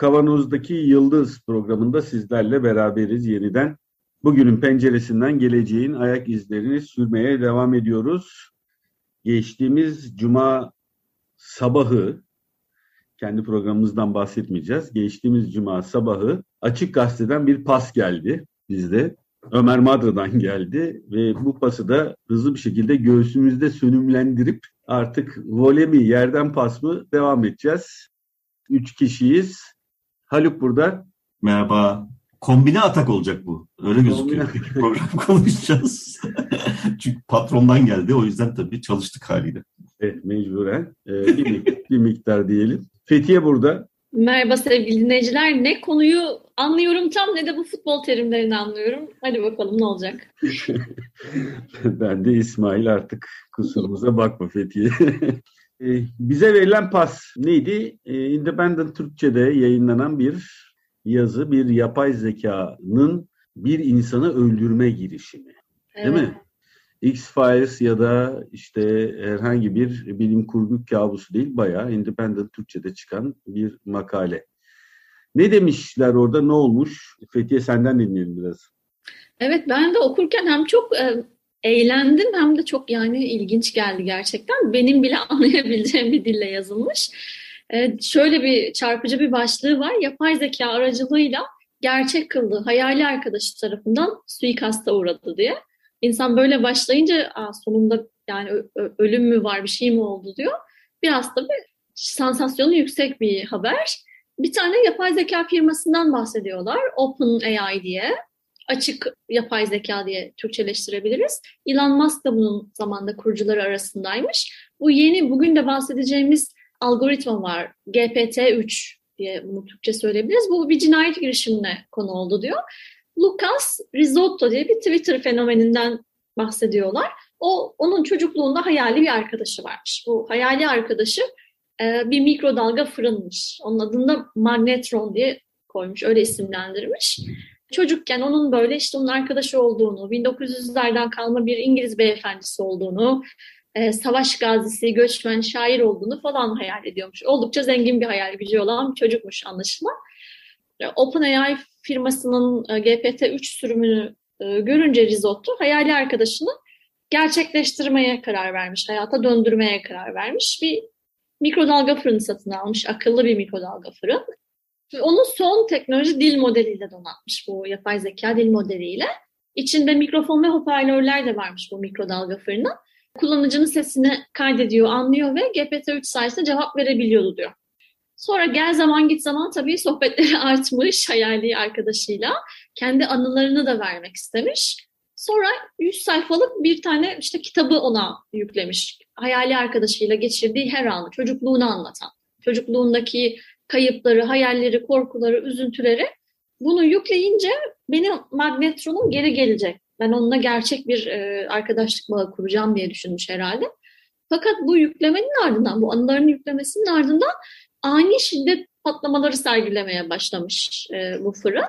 Kavanoz'daki Yıldız programında sizlerle beraberiz yeniden. Bugünün penceresinden geleceğin ayak izlerini sürmeye devam ediyoruz. Geçtiğimiz cuma sabahı, kendi programımızdan bahsetmeyeceğiz. Geçtiğimiz cuma sabahı Açık Gazete'den bir pas geldi bizde. Ömer Madra'dan geldi ve bu pası da hızlı bir şekilde göğsümüzde sönümlendirip artık voley mi yerden pas mı devam edeceğiz. Üç kişiyiz. Haluk burada. Merhaba. Kombine atak olacak bu. Öyle gözüküyor. Program konuşacağız. Çünkü patrondan geldi. O yüzden tabii çalıştık haliyle. Evet mecburen. Ee, bir, bir miktar diyelim. Fethiye burada. Merhaba sevgili dinleyiciler. Ne konuyu anlıyorum tam ne de bu futbol terimlerini anlıyorum. Hadi bakalım ne olacak. ben de İsmail artık kusurumuza bakma Fethiye. Ee, bize verilen pas neydi? Ee, Independent Türkçe'de yayınlanan bir yazı, bir yapay zekanın bir insanı öldürme girişimi. Evet. Değil mi? X-Files ya da işte herhangi bir bilim kurgu kabusu değil, bayağı Independent Türkçe'de çıkan bir makale. Ne demişler orada, ne olmuş? Fethiye senden dinleyelim biraz. Evet, ben de okurken hem çok e, eğlendim hem de çok yani ilginç geldi gerçekten. Benim bile anlayabileceğim bir dille yazılmış. E, şöyle bir çarpıcı bir başlığı var. Yapay zeka aracılığıyla gerçek kıldığı hayali arkadaşı tarafından suikasta uğradı diye. İnsan böyle başlayınca sonunda yani ölüm mü var bir şey mi oldu diyor. Biraz tabii sansasyonu yüksek bir haber. Bir tane yapay zeka firmasından bahsediyorlar. OpenAI diye. Açık yapay zeka diye Türkçeleştirebiliriz. Elon Musk da bunun zamanda kurucuları arasındaymış. Bu yeni bugün de bahsedeceğimiz algoritma var. GPT-3 diye bunu Türkçe söyleyebiliriz. Bu bir cinayet girişimine konu oldu diyor. Lucas Risotto diye bir Twitter fenomeninden bahsediyorlar. O onun çocukluğunda hayali bir arkadaşı varmış. Bu hayali arkadaşı e, bir mikrodalga fırınmış. Onun adını da magnetron diye koymuş, öyle isimlendirmiş. Çocukken onun böyle işte onun arkadaşı olduğunu, 1900'lerden kalma bir İngiliz beyefendisi olduğunu, e, savaş gazisi, göçmen, şair olduğunu falan hayal ediyormuş. Oldukça zengin bir hayal gücü olan bir çocukmuş anlaşılan. E, OpenAI firmasının e, GPT-3 sürümünü e, görünce Risotto hayali arkadaşını gerçekleştirmeye karar vermiş, hayata döndürmeye karar vermiş. Bir mikrodalga fırını satın almış, akıllı bir mikrodalga fırın. Onu son teknoloji dil modeliyle donatmış bu yapay zeka dil modeliyle. İçinde mikrofon ve hoparlörler de varmış bu mikrodalga fırının. Kullanıcının sesini kaydediyor, anlıyor ve GPT-3 sayesinde cevap verebiliyordu diyor. Sonra gel zaman git zaman tabii sohbetleri artmış hayali arkadaşıyla. Kendi anılarını da vermek istemiş. Sonra 100 sayfalık bir tane işte kitabı ona yüklemiş. Hayali arkadaşıyla geçirdiği her anı, çocukluğunu anlatan. Çocukluğundaki kayıpları, hayalleri, korkuları, üzüntüleri. Bunu yükleyince benim magnetronum geri gelecek. Ben onunla gerçek bir e, arkadaşlık bağı kuracağım diye düşünmüş herhalde. Fakat bu yüklemenin ardından, bu anıların yüklemesinin ardından ani şiddet patlamaları sergilemeye başlamış e, bu fırın.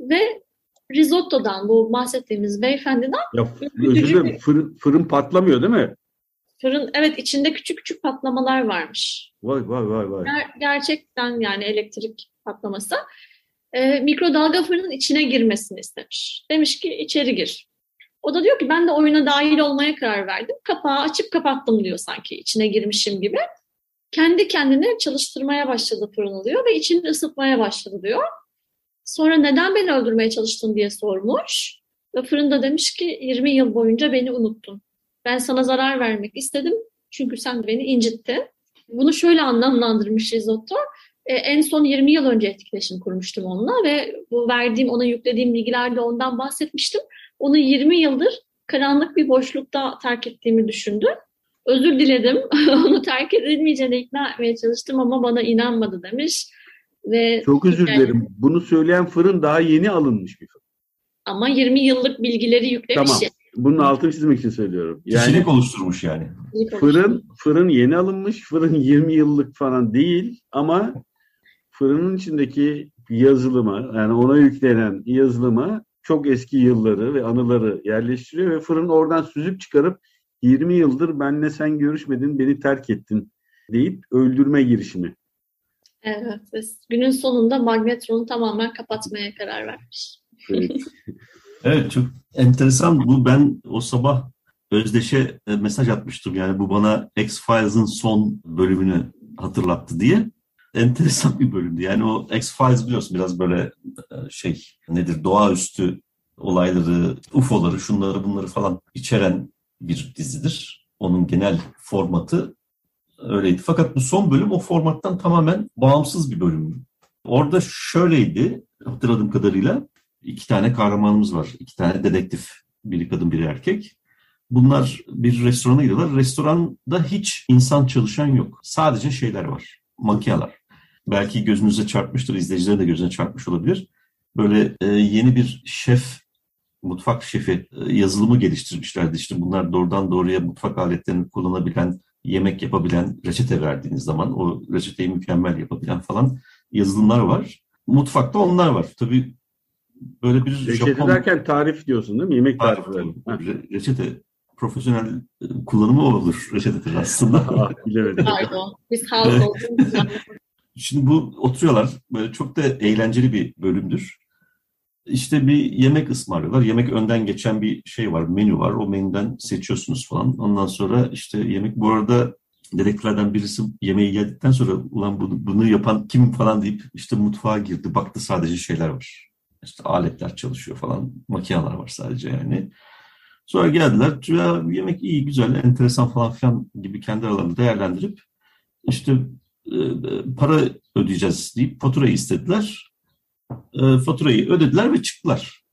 Ve risottodan, bu bahsettiğimiz beyefendiden... Ya, özür dilerim, fırın, fırın patlamıyor değil mi? Fırın, evet içinde küçük küçük patlamalar varmış. Vay vay vay vay. Ger gerçekten yani elektrik patlaması. E, mikrodalga fırının içine girmesini istemiş. Demiş ki içeri gir. O da diyor ki ben de oyuna dahil olmaya karar verdim. Kapağı açıp kapattım diyor sanki içine girmişim gibi. Kendi kendine çalıştırmaya başladı fırını diyor ve içini ısıtmaya başladı diyor. Sonra neden beni öldürmeye çalıştın diye sormuş. Ve fırında demiş ki 20 yıl boyunca beni unuttun. Ben sana zarar vermek istedim çünkü sen beni incittin. Bunu şöyle anlamlandırmış Risotto. E, en son 20 yıl önce etkileşim kurmuştum onunla ve bu verdiğim, ona yüklediğim bilgilerde ondan bahsetmiştim. Onu 20 yıldır karanlık bir boşlukta terk ettiğimi düşündü. Özür diledim. Onu terk edilmeyeceğine ikna etmeye çalıştım ama bana inanmadı demiş. ve Çok özür hikaye- dilerim. Bunu söyleyen fırın daha yeni alınmış bir fırın. Ama 20 yıllık bilgileri yüklemiş. Tamam. Bunun altını çizmek için söylüyorum. Yani Kişilik oluşturmuş yani. fırın fırın yeni alınmış. Fırın 20 yıllık falan değil ama fırının içindeki yazılıma yani ona yüklenen yazılıma çok eski yılları ve anıları yerleştiriyor ve fırın oradan süzüp çıkarıp 20 yıldır benle sen görüşmedin, beni terk ettin deyip öldürme girişimi. Evet. Ve günün sonunda magnetronu tamamen kapatmaya karar vermiş. Evet. Evet çok enteresan bu. Ben o sabah Özdeş'e e, mesaj atmıştım. Yani bu bana X-Files'ın son bölümünü hatırlattı diye. Enteresan bir bölümdü. Yani o X-Files biliyorsun biraz böyle e, şey nedir doğaüstü olayları, UFO'ları, şunları bunları falan içeren bir dizidir. Onun genel formatı öyleydi. Fakat bu son bölüm o formattan tamamen bağımsız bir bölüm. Orada şöyleydi hatırladığım kadarıyla iki tane kahramanımız var. İki tane dedektif. Biri kadın biri erkek. Bunlar bir restorana gidiyorlar. Restoranda hiç insan çalışan yok. Sadece şeyler var. Makiyalar. Belki gözünüze çarpmıştır. izleyicilerin de gözüne çarpmış olabilir. Böyle e, yeni bir şef, mutfak şefi e, yazılımı geliştirmişlerdi. İşte bunlar doğrudan doğruya mutfak aletlerini kullanabilen, yemek yapabilen, reçete verdiğiniz zaman o reçeteyi mükemmel yapabilen falan yazılımlar var. Mutfakta onlar var. Tabii böyle bir Reçete Japon derken tarif diyorsun değil mi? Yemek tarif, tarifi. Re- reçete profesyonel e, kullanımı olur reçetedir aslında. Ah, bilemedim. Pardon. Biz halk Evet. olduğumuz zaman Şimdi bu oturuyorlar. Böyle çok da eğlenceli bir bölümdür. İşte bir yemek ısmarlıyorlar. Yemek önden geçen bir şey var, menü var. O menüden seçiyorsunuz falan. Ondan sonra işte yemek bu arada dedektiflerden birisi yemeği yedikten sonra ulan bunu, bunu yapan kim falan deyip işte mutfağa girdi. Baktı sadece şeyler var. İşte aletler çalışıyor falan. Makineler var sadece yani. Sonra geldiler. Ya, yemek iyi, güzel, enteresan falan filan gibi kendi aralarında değerlendirip işte e, para ödeyeceğiz deyip faturayı istediler. E, faturayı ödediler ve çıktılar.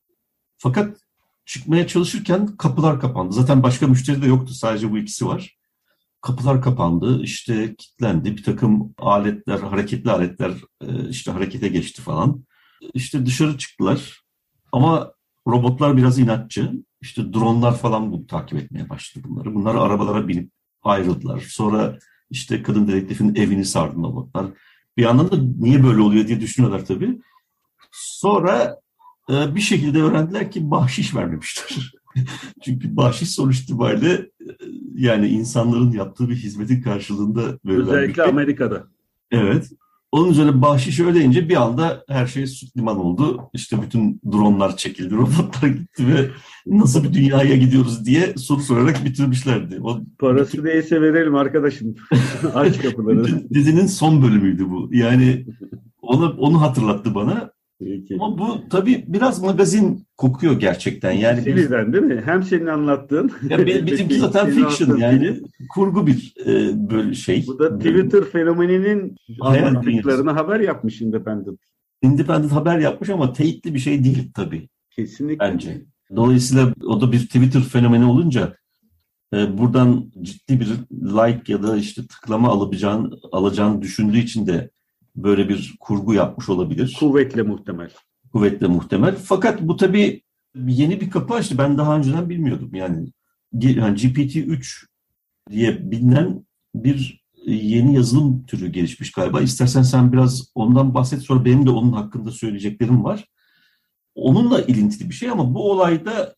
Fakat çıkmaya çalışırken kapılar kapandı. Zaten başka müşteri de yoktu. Sadece bu ikisi var. Kapılar kapandı. işte kilitlendi. Bir takım aletler, hareketli aletler e, işte harekete geçti falan. İşte dışarı çıktılar. Ama robotlar biraz inatçı. İşte dronlar falan bunu takip etmeye başladı bunları. Bunlar arabalara binip ayrıldılar. Sonra işte kadın dedektifin evini sardı robotlar. Bir yandan da niye böyle oluyor diye düşünüyorlar tabii. Sonra e, bir şekilde öğrendiler ki bahşiş vermemişler. Çünkü bahşiş sonuç itibariyle e, yani insanların yaptığı bir hizmetin karşılığında verilen bir Özellikle şey. Amerika'da. Evet. Onun üzerine bahşiş ödeyince bir anda her şey süt liman oldu. İşte bütün dronlar çekildi, robotlar gitti ve nasıl bir dünyaya gidiyoruz diye soru sorarak bitirmişlerdi. O Parası değilse verelim arkadaşım. Aç kapıları. bütün dizinin son bölümüydü bu. Yani onu, onu hatırlattı bana. Peki. Ama bu tabii biraz magazin kokuyor gerçekten. Yani birden değil mi? Hem senin anlattığın. ya be- bizimki zaten fiction yani kurgu bir e, böyle şey. Bu da Twitter fenomeninin Hayal anlattıklarını haber yapmış Independent. Independent haber yapmış ama teyitli bir şey değil tabii. Kesinlikle. bence. Dolayısıyla o da bir Twitter fenomeni olunca e, buradan ciddi bir like ya da işte tıklama alabileceğin, alacağını düşündüğü için de böyle bir kurgu yapmış olabilir. Kuvvetle muhtemel. Kuvvetle muhtemel. Fakat bu tabii yeni bir kapı açtı. Ben daha önceden bilmiyordum. Yani, yani GPT-3 diye bilinen bir yeni yazılım türü gelişmiş galiba. İstersen sen biraz ondan bahset sonra benim de onun hakkında söyleyeceklerim var. Onunla ilintili bir şey ama bu olayda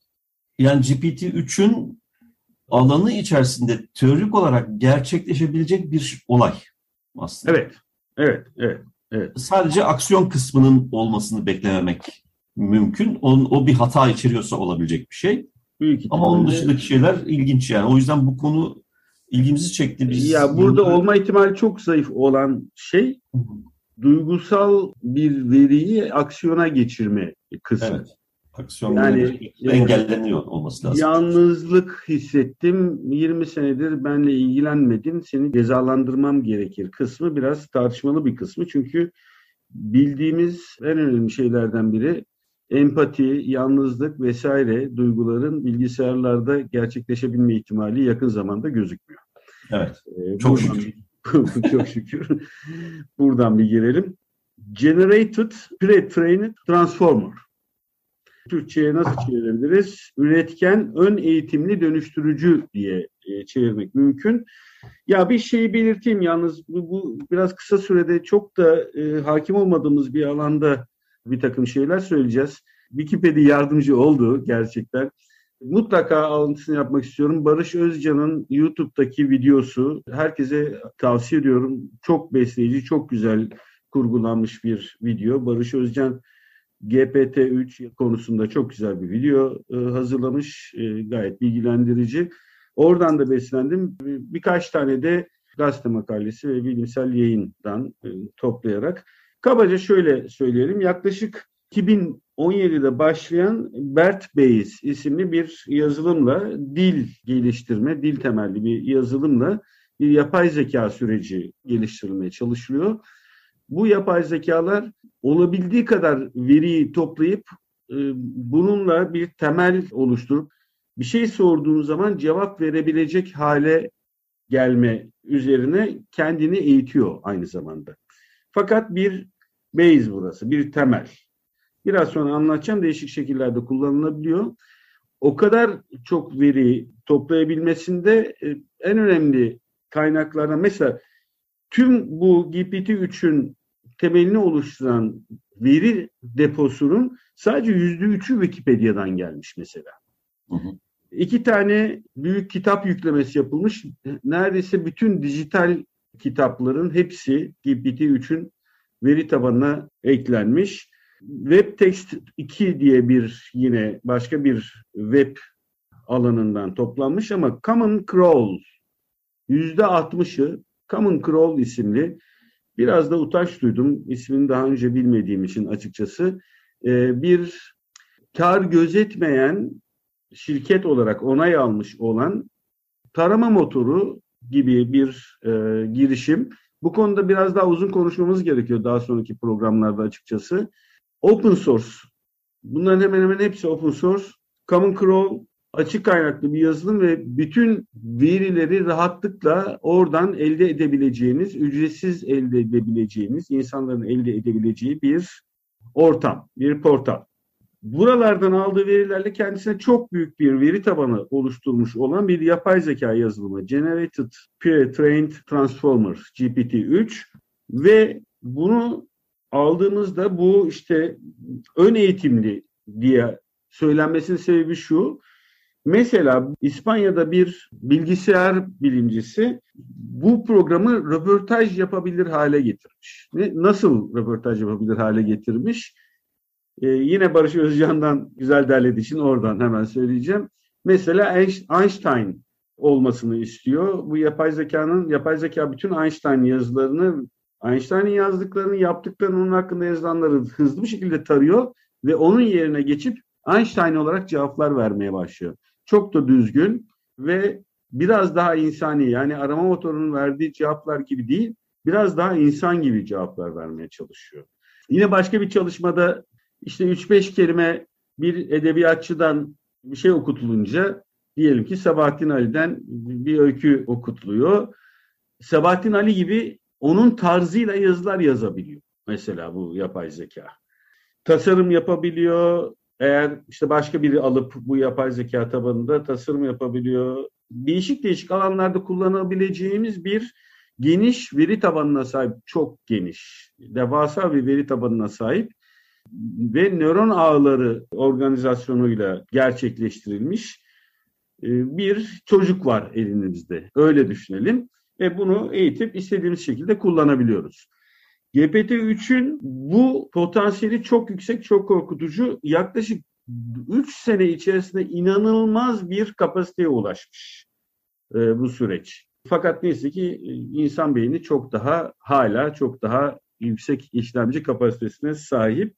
yani GPT-3'ün alanı içerisinde teorik olarak gerçekleşebilecek bir olay aslında. Evet. Evet. Evet. Sadece aksiyon kısmının olmasını beklememek mümkün. O, o bir hata içeriyorsa olabilecek bir şey. Büyük Ama onun dışındaki şeyler ilginç yani. O yüzden bu konu ilgimizi çekti. Biz Ya burada yıllar- olma ihtimali çok zayıf olan şey duygusal bir veriyi aksiyona geçirme kısmı. Evet. Aksiyon Yani- engelleniyor olması lazım. Yalnızlık hissettim. 20 senedir benle ilgilenmedin. Seni cezalandırmam gerekir kısmı biraz tartışmalı bir kısmı. Çünkü bildiğimiz en önemli şeylerden biri empati, yalnızlık vesaire duyguların bilgisayarlarda gerçekleşebilme ihtimali yakın zamanda gözükmüyor. Evet. Ee, Çok buradan- çok şükür. Buradan bir girelim. Generated Pre-Trained Transformer. Türkçe'ye nasıl çevirebiliriz? Üretken ön eğitimli dönüştürücü diye e, çevirmek mümkün. Ya bir şeyi belirteyim yalnız bu, bu biraz kısa sürede çok da e, hakim olmadığımız bir alanda bir takım şeyler söyleyeceğiz. Wikipedia yardımcı oldu gerçekten. Mutlaka alıntısını yapmak istiyorum. Barış Özcan'ın YouTube'daki videosu herkese tavsiye ediyorum. Çok besleyici, çok güzel kurgulanmış bir video. Barış Özcan GPT-3 konusunda çok güzel bir video e, hazırlamış. E, gayet bilgilendirici. Oradan da beslendim. Birkaç tane de gazete makalesi ve bilimsel yayından e, toplayarak. Kabaca şöyle söyleyelim. Yaklaşık 2017'de başlayan Bert Bayes isimli bir yazılımla dil geliştirme, dil temelli bir yazılımla bir yapay zeka süreci geliştirilmeye çalışılıyor. Bu yapay zekalar olabildiği kadar veriyi toplayıp e, bununla bir temel oluşturup bir şey sorduğun zaman cevap verebilecek hale gelme üzerine kendini eğitiyor aynı zamanda. Fakat bir base burası, bir temel. Biraz sonra anlatacağım değişik şekillerde kullanılabiliyor. O kadar çok veri toplayabilmesinde e, en önemli kaynaklardan mesela tüm bu GPT-3'ün temelini oluşturan veri deposunun sadece yüzde üçü Wikipedia'dan gelmiş mesela. Hı hı. İki tane büyük kitap yüklemesi yapılmış. Neredeyse bütün dijital kitapların hepsi GPT-3'ün veri tabanına eklenmiş. WebText 2 diye bir yine başka bir web alanından toplanmış ama Common Crawl yüzde 60'ı Common Crawl isimli biraz da utanç duydum. ismini daha önce bilmediğim için açıkçası. Ee, bir kar gözetmeyen şirket olarak onay almış olan tarama motoru gibi bir e, girişim. Bu konuda biraz daha uzun konuşmamız gerekiyor daha sonraki programlarda açıkçası. Open source. Bunların hemen hemen hepsi open source. Common Crawl açık kaynaklı bir yazılım ve bütün verileri rahatlıkla oradan elde edebileceğiniz, ücretsiz elde edebileceğiniz, insanların elde edebileceği bir ortam, bir portal. Buralardan aldığı verilerle kendisine çok büyük bir veri tabanı oluşturmuş olan bir yapay zeka yazılımı Generated Pre-Trained Transformer GPT-3 ve bunu aldığımızda bu işte ön eğitimli diye söylenmesinin sebebi şu. Mesela İspanya'da bir bilgisayar bilimcisi bu programı röportaj yapabilir hale getirmiş. Nasıl röportaj yapabilir hale getirmiş? Ee, yine Barış Özcan'dan güzel derlediği için oradan hemen söyleyeceğim. Mesela Einstein olmasını istiyor. Bu yapay zekanın, yapay zeka bütün Einstein yazılarını, Einstein'ın yazdıklarını, yaptıklarını, onun hakkında yazılanları hızlı bir şekilde tarıyor ve onun yerine geçip Einstein olarak cevaplar vermeye başlıyor. Çok da düzgün ve biraz daha insani yani arama motorunun verdiği cevaplar gibi değil, biraz daha insan gibi cevaplar vermeye çalışıyor. Yine başka bir çalışmada işte 3-5 kelime bir edebiyatçıdan bir şey okutulunca diyelim ki Sabahattin Ali'den bir öykü okutuluyor. Sabahattin Ali gibi onun tarzıyla yazılar yazabiliyor. Mesela bu yapay zeka. Tasarım yapabiliyor. Eğer işte başka biri alıp bu yapay zeka tabanında tasarım yapabiliyor. Değişik değişik alanlarda kullanabileceğimiz bir geniş veri tabanına sahip, çok geniş, devasa bir veri tabanına sahip ve nöron ağları organizasyonuyla gerçekleştirilmiş e, bir çocuk var elimizde. Öyle düşünelim ve bunu eğitip istediğimiz şekilde kullanabiliyoruz. GPT-3'ün bu potansiyeli çok yüksek, çok korkutucu. Yaklaşık 3 sene içerisinde inanılmaz bir kapasiteye ulaşmış e, bu süreç. Fakat neyse ki e, insan beyni çok daha hala çok daha yüksek işlemci kapasitesine sahip.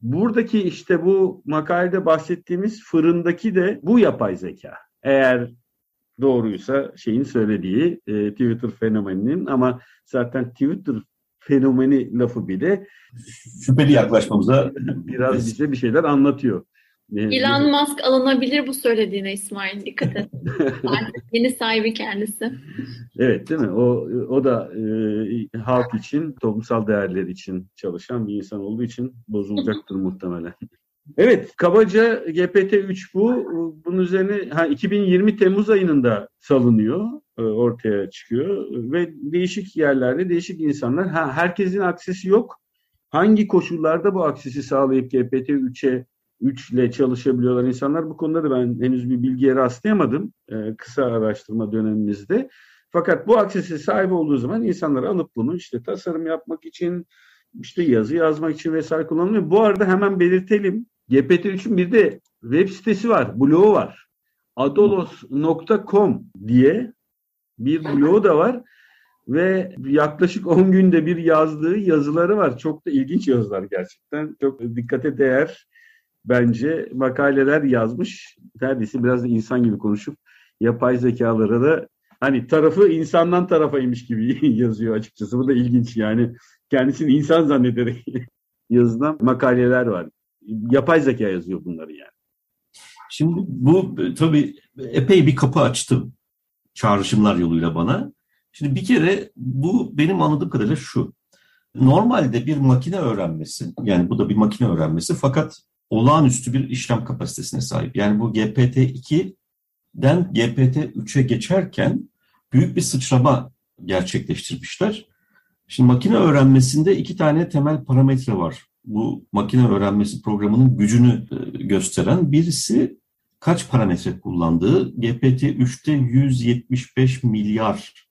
Buradaki işte bu makalede bahsettiğimiz fırındaki de bu yapay zeka. Eğer doğruysa şeyin söylediği e, Twitter fenomeninin ama zaten Twitter fenomeni lafı bile şüpheli yaklaşmamıza biraz bize bir şeyler anlatıyor. Elon Musk alınabilir bu söylediğine İsmail dikkat et. yeni sahibi kendisi. Evet değil mi? O o da e, halk için, toplumsal değerler için çalışan bir insan olduğu için bozulacaktır muhtemelen. Evet, kabaca GPT-3 bu. Bunun üzerine ha, 2020 Temmuz ayında salınıyor, ortaya çıkıyor ve değişik yerlerde değişik insanlar. Ha, herkesin aksesi yok. Hangi koşullarda bu aksesi sağlayıp GPT-3'e 3 ile çalışabiliyorlar insanlar? Bu konuda da ben henüz bir bilgiye rastlayamadım e, kısa araştırma dönemimizde. Fakat bu aksesi sahip olduğu zaman insanlar alıp bunu işte tasarım yapmak için, işte yazı yazmak için vesaire kullanılıyor. Bu arada hemen belirtelim. GPT-3'ün bir de web sitesi var, blogu var. adolos.com diye bir blogu da var ve yaklaşık 10 günde bir yazdığı yazıları var. Çok da ilginç yazılar gerçekten. Çok dikkate değer bence makaleler yazmış. Neredeyse biraz da insan gibi konuşup yapay zekalara da hani tarafı insandan tarafaymış gibi yazıyor açıkçası. Bu da ilginç yani. Kendisini insan zannederek yazılan makaleler var. Yapay zeka yazıyor bunları yani. Şimdi bu tabii epey bir kapı açtı çağrışımlar yoluyla bana. Şimdi bir kere bu benim anladığım kadarıyla şu. Normalde bir makine öğrenmesi, yani bu da bir makine öğrenmesi fakat olağanüstü bir işlem kapasitesine sahip. Yani bu GPT-2'den GPT-3'e geçerken büyük bir sıçrama gerçekleştirmişler. Şimdi makine öğrenmesinde iki tane temel parametre var. Bu makine öğrenmesi programının gücünü e, gösteren birisi kaç parametre kullandığı. GPT-3'te 175 milyar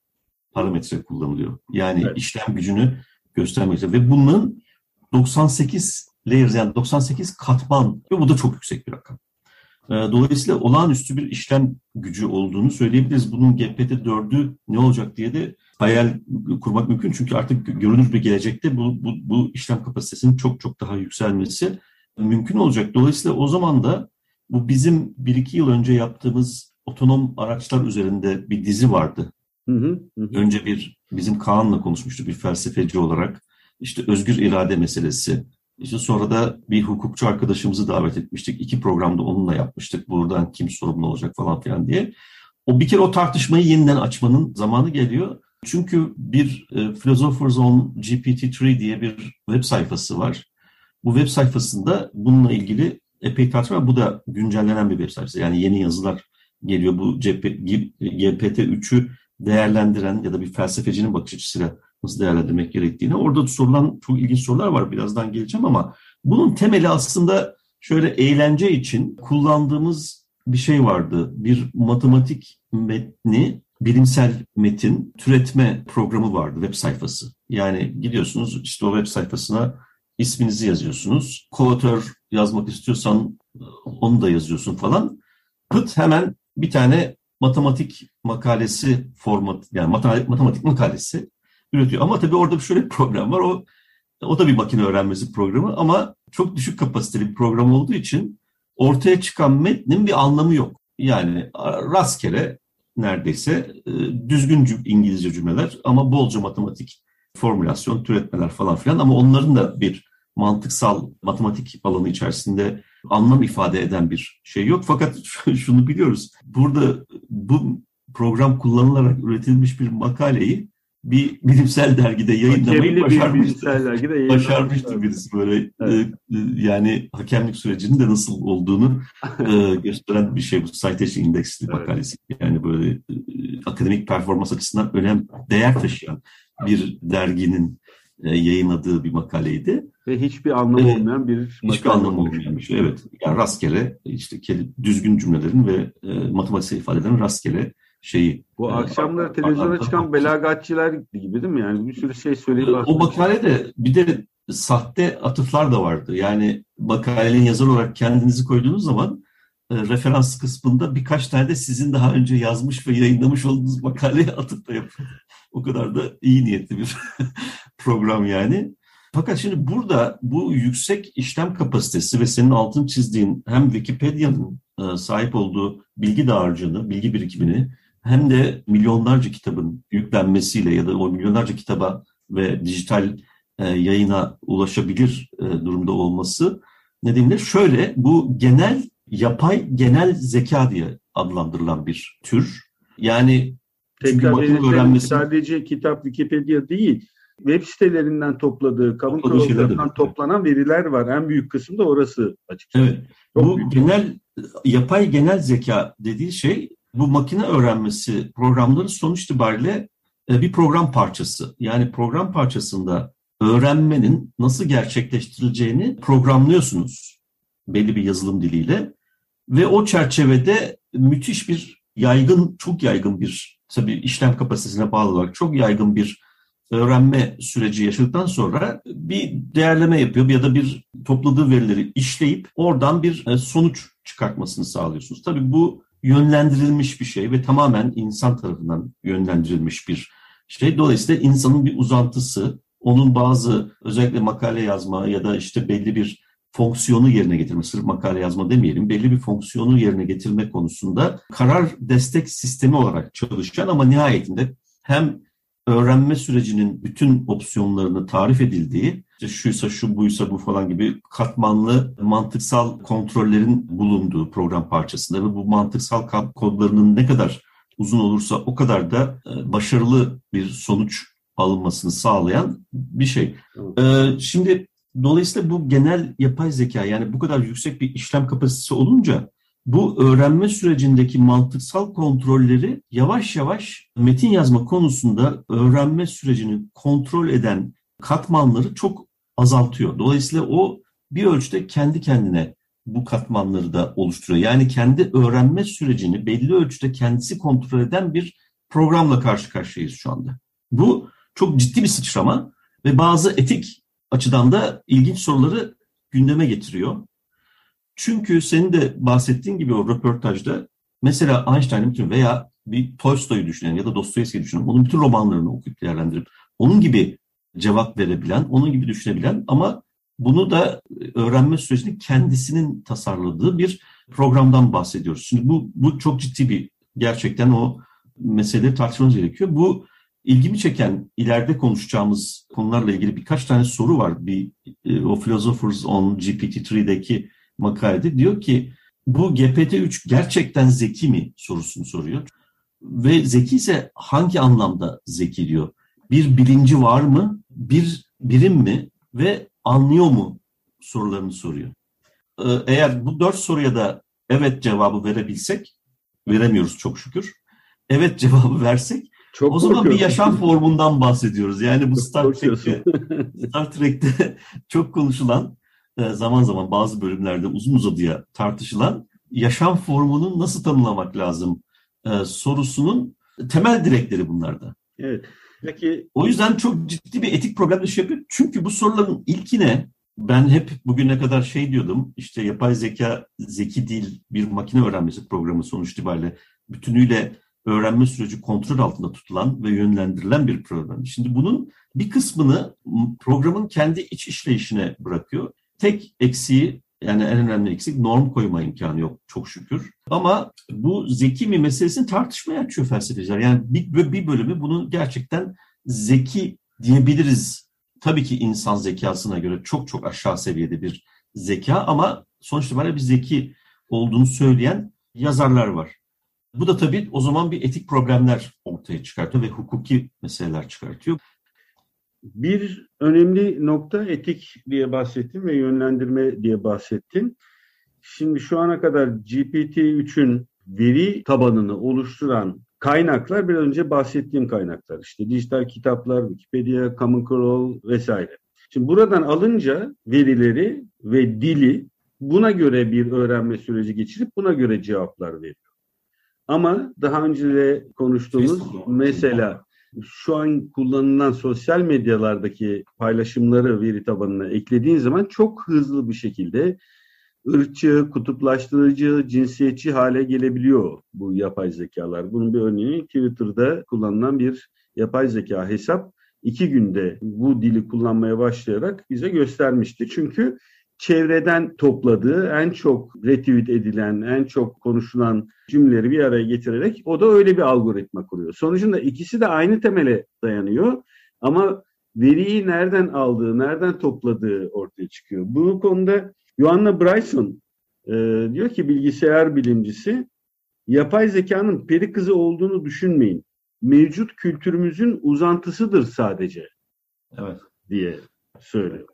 parametre kullanılıyor. Yani evet. işlem gücünü göstermekte ve bunun 98 layers yani 98 katman ve bu da çok yüksek bir rakam. Ee, dolayısıyla olağanüstü bir işlem gücü olduğunu söyleyebiliriz. Bunun GPT-4'ü ne olacak diye de hayal kurmak mümkün. Çünkü artık görünür bir gelecekte bu, bu, bu işlem kapasitesinin çok çok daha yükselmesi mümkün olacak. Dolayısıyla o zaman da bu bizim bir iki yıl önce yaptığımız otonom araçlar üzerinde bir dizi vardı. Hı hı, hı. Önce bir bizim Kaan'la konuşmuştuk bir felsefeci olarak. İşte özgür irade meselesi, işte sonra da bir hukukçu arkadaşımızı davet etmiştik. İki programda onunla yapmıştık. Buradan kim sorumlu olacak falan filan diye. O bir kere o tartışmayı yeniden açmanın zamanı geliyor. Çünkü bir e, Philosophers on GPT-3 diye bir web sayfası var. Bu web sayfasında bununla ilgili epey tartışma. Bu da güncellenen bir web sayfası. Yani yeni yazılar geliyor. Bu GPT-3'ü değerlendiren ya da bir felsefecinin bakış açısıyla nasıl değerlendirmek gerektiğini. Orada sorulan çok ilginç sorular var. Birazdan geleceğim ama bunun temeli aslında şöyle eğlence için kullandığımız bir şey vardı. Bir matematik metni, bilimsel metin türetme programı vardı web sayfası. Yani gidiyorsunuz işte o web sayfasına isminizi yazıyorsunuz. Koatör yazmak istiyorsan onu da yazıyorsun falan. Pıt hemen bir tane matematik makalesi format yani matematik, matematik makalesi üretiyor. Ama tabii orada şöyle bir problem var. O o da bir makine öğrenmesi programı ama çok düşük kapasiteli bir program olduğu için ortaya çıkan metnin bir anlamı yok. Yani rastgele neredeyse e, düzgün İngilizce cümleler ama bolca matematik formülasyon, türetmeler falan filan ama onların da bir mantıksal matematik alanı içerisinde anlam ifade eden bir şey yok. Fakat şunu biliyoruz. Burada bu program kullanılarak üretilmiş bir makaleyi bir bilimsel dergide yayınlamayı başarmıştı. Bir dergide başarmıştı birisi böyle evet. e, yani hakemlik sürecinin de nasıl olduğunu e, gösteren bir şey bu Citation Index'li evet. makalesi. Yani böyle e, akademik performans açısından önem değer taşıyan bir derginin e, yayınladığı bir makaleydi. Ve hiçbir anlamı e, olmayan bir Hiçbir anlamı olmayan bir şey. Evet. Yani rastgele işte düzgün cümlelerin ve e, matematiksel ifadelerin rastgele şeyi. Bu e, akşamları televizyona çıkan belagatçiler gibi değil mi? Yani bir sürü şey söyleyip... O makalede bir de sahte atıflar da vardı. Yani makalenin yazar olarak kendinizi koyduğunuz zaman e, referans kısmında birkaç tane de sizin daha önce yazmış ve yayınlamış olduğunuz makaleye atıp da. O kadar da iyi niyetli bir program yani. Fakat şimdi burada bu yüksek işlem kapasitesi ve senin altın çizdiğin hem Wikipedia'nın e, sahip olduğu bilgi dağarcığını, bilgi birikimini hem de milyonlarca kitabın yüklenmesiyle ya da o milyonlarca kitaba ve dijital e, yayına ulaşabilir e, durumda olması nedeniyle şöyle bu genel yapay genel zeka diye adlandırılan bir tür. Yani Tekrar makine öğrenmesi sadece kitap Wikipedia değil web sitelerinden topladığı, kamu kuruluşlarından toplanan veriler var. En büyük kısım da orası açıkçası. Evet. Çok bu büyük. genel yapay genel zeka dediği şey bu makine öğrenmesi programları sonuç itibariyle e, bir program parçası. Yani program parçasında öğrenmenin nasıl gerçekleştirileceğini programlıyorsunuz belli bir yazılım diliyle ve o çerçevede müthiş bir yaygın, çok yaygın bir tabii işlem kapasitesine bağlı olarak çok yaygın bir öğrenme süreci yaşadıktan sonra bir değerleme yapıyor ya da bir topladığı verileri işleyip oradan bir e, sonuç çıkartmasını sağlıyorsunuz. Tabii bu yönlendirilmiş bir şey ve tamamen insan tarafından yönlendirilmiş bir şey. Dolayısıyla insanın bir uzantısı, onun bazı özellikle makale yazma ya da işte belli bir fonksiyonu yerine getirme, sırf makale yazma demeyelim, belli bir fonksiyonu yerine getirme konusunda karar destek sistemi olarak çalışan ama nihayetinde hem öğrenme sürecinin bütün opsiyonlarını tarif edildiği, işte şuysa şu buysa bu falan gibi katmanlı mantıksal kontrollerin bulunduğu program parçasında ve bu mantıksal kodlarının ne kadar uzun olursa o kadar da e, başarılı bir sonuç alınmasını sağlayan bir şey. Evet. Şimdi dolayısıyla bu genel yapay zeka yani bu kadar yüksek bir işlem kapasitesi olunca bu öğrenme sürecindeki mantıksal kontrolleri yavaş yavaş metin yazma konusunda öğrenme sürecini kontrol eden katmanları çok azaltıyor. Dolayısıyla o bir ölçüde kendi kendine bu katmanları da oluşturuyor. Yani kendi öğrenme sürecini belli ölçüde kendisi kontrol eden bir programla karşı karşıyayız şu anda. Bu çok ciddi bir sıçrama ve bazı etik açıdan da ilginç soruları gündeme getiriyor. Çünkü senin de bahsettiğin gibi o röportajda mesela Einstein'ın bütün veya bir Tolstoy'u düşünen ya da Dostoyevski'yi düşünen, onun bütün romanlarını okuyup değerlendirip onun gibi cevap verebilen, onun gibi düşünebilen ama bunu da öğrenme sürecinde kendisinin tasarladığı bir programdan bahsediyoruz. Şimdi bu, bu çok ciddi bir gerçekten o meseleleri tartışmamız gerekiyor. Bu ilgimi çeken ileride konuşacağımız konularla ilgili birkaç tane soru var. Bir e, o Philosophers on GPT-3'deki makalede diyor ki bu GPT-3 gerçekten zeki mi sorusunu soruyor. Ve zeki ise hangi anlamda zeki diyor. Bir bilinci var mı? Bir birim mi? Ve anlıyor mu sorularını soruyor. Ee, eğer bu dört soruya da evet cevabı verebilsek, veremiyoruz çok şükür. Evet cevabı versek çok o zaman bir yaşam formundan bahsediyoruz. Yani bu Star Trek'te, Star Trek'te çok konuşulan e, zaman zaman bazı bölümlerde uzun uzadıya tartışılan yaşam formunu nasıl tanımlamak lazım e, sorusunun temel direkleri bunlarda. Evet. Peki o yüzden çok ciddi bir etik problem şey yapıyor. Çünkü bu soruların ilkine ben hep bugüne kadar şey diyordum. işte yapay zeka zeki değil bir makine öğrenmesi programı sonuç itibariyle bütünüyle öğrenme süreci kontrol altında tutulan ve yönlendirilen bir program. Şimdi bunun bir kısmını programın kendi iç işleyişine bırakıyor. Tek eksiği yani en önemli eksik norm koyma imkanı yok çok şükür. Ama bu zeki mi meselesini tartışmaya açıyor felsefeciler. Yani bir, bir bölümü bunun gerçekten zeki diyebiliriz. Tabii ki insan zekasına göre çok çok aşağı seviyede bir zeka ama sonuçta böyle bir zeki olduğunu söyleyen yazarlar var. Bu da tabii o zaman bir etik problemler ortaya çıkartıyor ve hukuki meseleler çıkartıyor. Bir önemli nokta etik diye bahsettin ve yönlendirme diye bahsettin. Şimdi şu ana kadar GPT-3'ün veri tabanını oluşturan kaynaklar bir önce bahsettiğim kaynaklar. İşte dijital kitaplar, Wikipedia, Common Crawl vesaire. Şimdi buradan alınca verileri ve dili buna göre bir öğrenme süreci geçirip buna göre cevaplar veriyor. Ama daha önce de konuştuğumuz mesela şu an kullanılan sosyal medyalardaki paylaşımları veri tabanına eklediğin zaman çok hızlı bir şekilde ırkçı, kutuplaştırıcı, cinsiyetçi hale gelebiliyor bu yapay zekalar. Bunun bir örneği Twitter'da kullanılan bir yapay zeka hesap iki günde bu dili kullanmaya başlayarak bize göstermişti. Çünkü çevreden topladığı en çok retweet edilen, en çok konuşulan cümleleri bir araya getirerek o da öyle bir algoritma kuruyor. Sonucunda ikisi de aynı temele dayanıyor ama veriyi nereden aldığı, nereden topladığı ortaya çıkıyor. Bu konuda Joanna Bryson e, diyor ki bilgisayar bilimcisi yapay zekanın peri kızı olduğunu düşünmeyin. Mevcut kültürümüzün uzantısıdır sadece. Evet. diye söylüyor.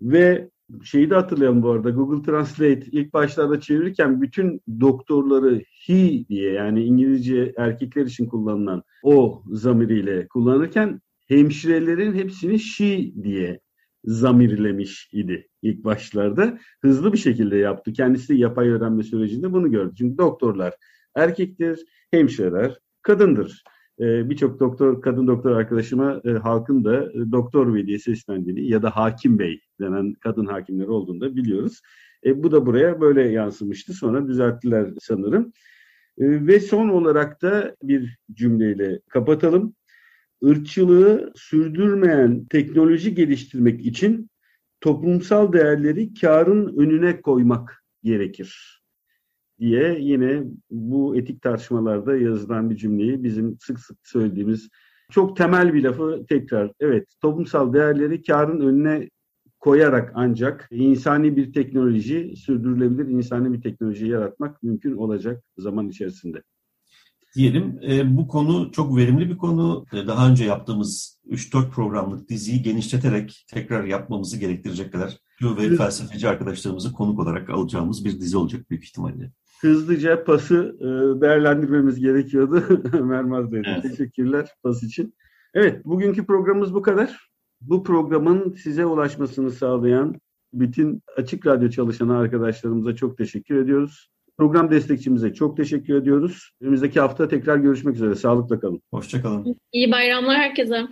Ve şeyi de hatırlayalım bu arada Google Translate ilk başlarda çevirirken bütün doktorları he diye yani İngilizce erkekler için kullanılan o zamiriyle kullanırken hemşirelerin hepsini she diye zamirlemiş idi ilk başlarda. Hızlı bir şekilde yaptı. Kendisi de yapay öğrenme sürecinde bunu gördü. Çünkü doktorlar erkektir, hemşireler kadındır. Ee, Birçok doktor, kadın doktor arkadaşıma e, halkın da e, doktor bey diye seslendiğini ya da hakim bey denen kadın hakimler olduğunu da biliyoruz. E, bu da buraya böyle yansımıştı. Sonra düzelttiler sanırım. E, ve son olarak da bir cümleyle kapatalım ırkçılığı sürdürmeyen teknoloji geliştirmek için toplumsal değerleri karın önüne koymak gerekir diye yine bu etik tartışmalarda yazılan bir cümleyi bizim sık sık söylediğimiz çok temel bir lafı tekrar evet toplumsal değerleri karın önüne koyarak ancak insani bir teknoloji sürdürülebilir insani bir teknoloji yaratmak mümkün olacak zaman içerisinde diyelim. E, bu konu çok verimli bir konu. E, daha önce yaptığımız 3-4 programlık diziyi genişleterek tekrar yapmamızı gerektirecek kadar ve felsefeci arkadaşlarımızı konuk olarak alacağımız bir dizi olacak büyük ihtimalle. Hızlıca pası e, değerlendirmemiz gerekiyordu. Mermaz Bey. Evet. Teşekkürler pas için. Evet, bugünkü programımız bu kadar. Bu programın size ulaşmasını sağlayan bütün Açık Radyo çalışan arkadaşlarımıza çok teşekkür ediyoruz. Program destekçimize çok teşekkür ediyoruz. Önümüzdeki hafta tekrar görüşmek üzere. Sağlıkla kalın. Hoşçakalın. İyi bayramlar herkese.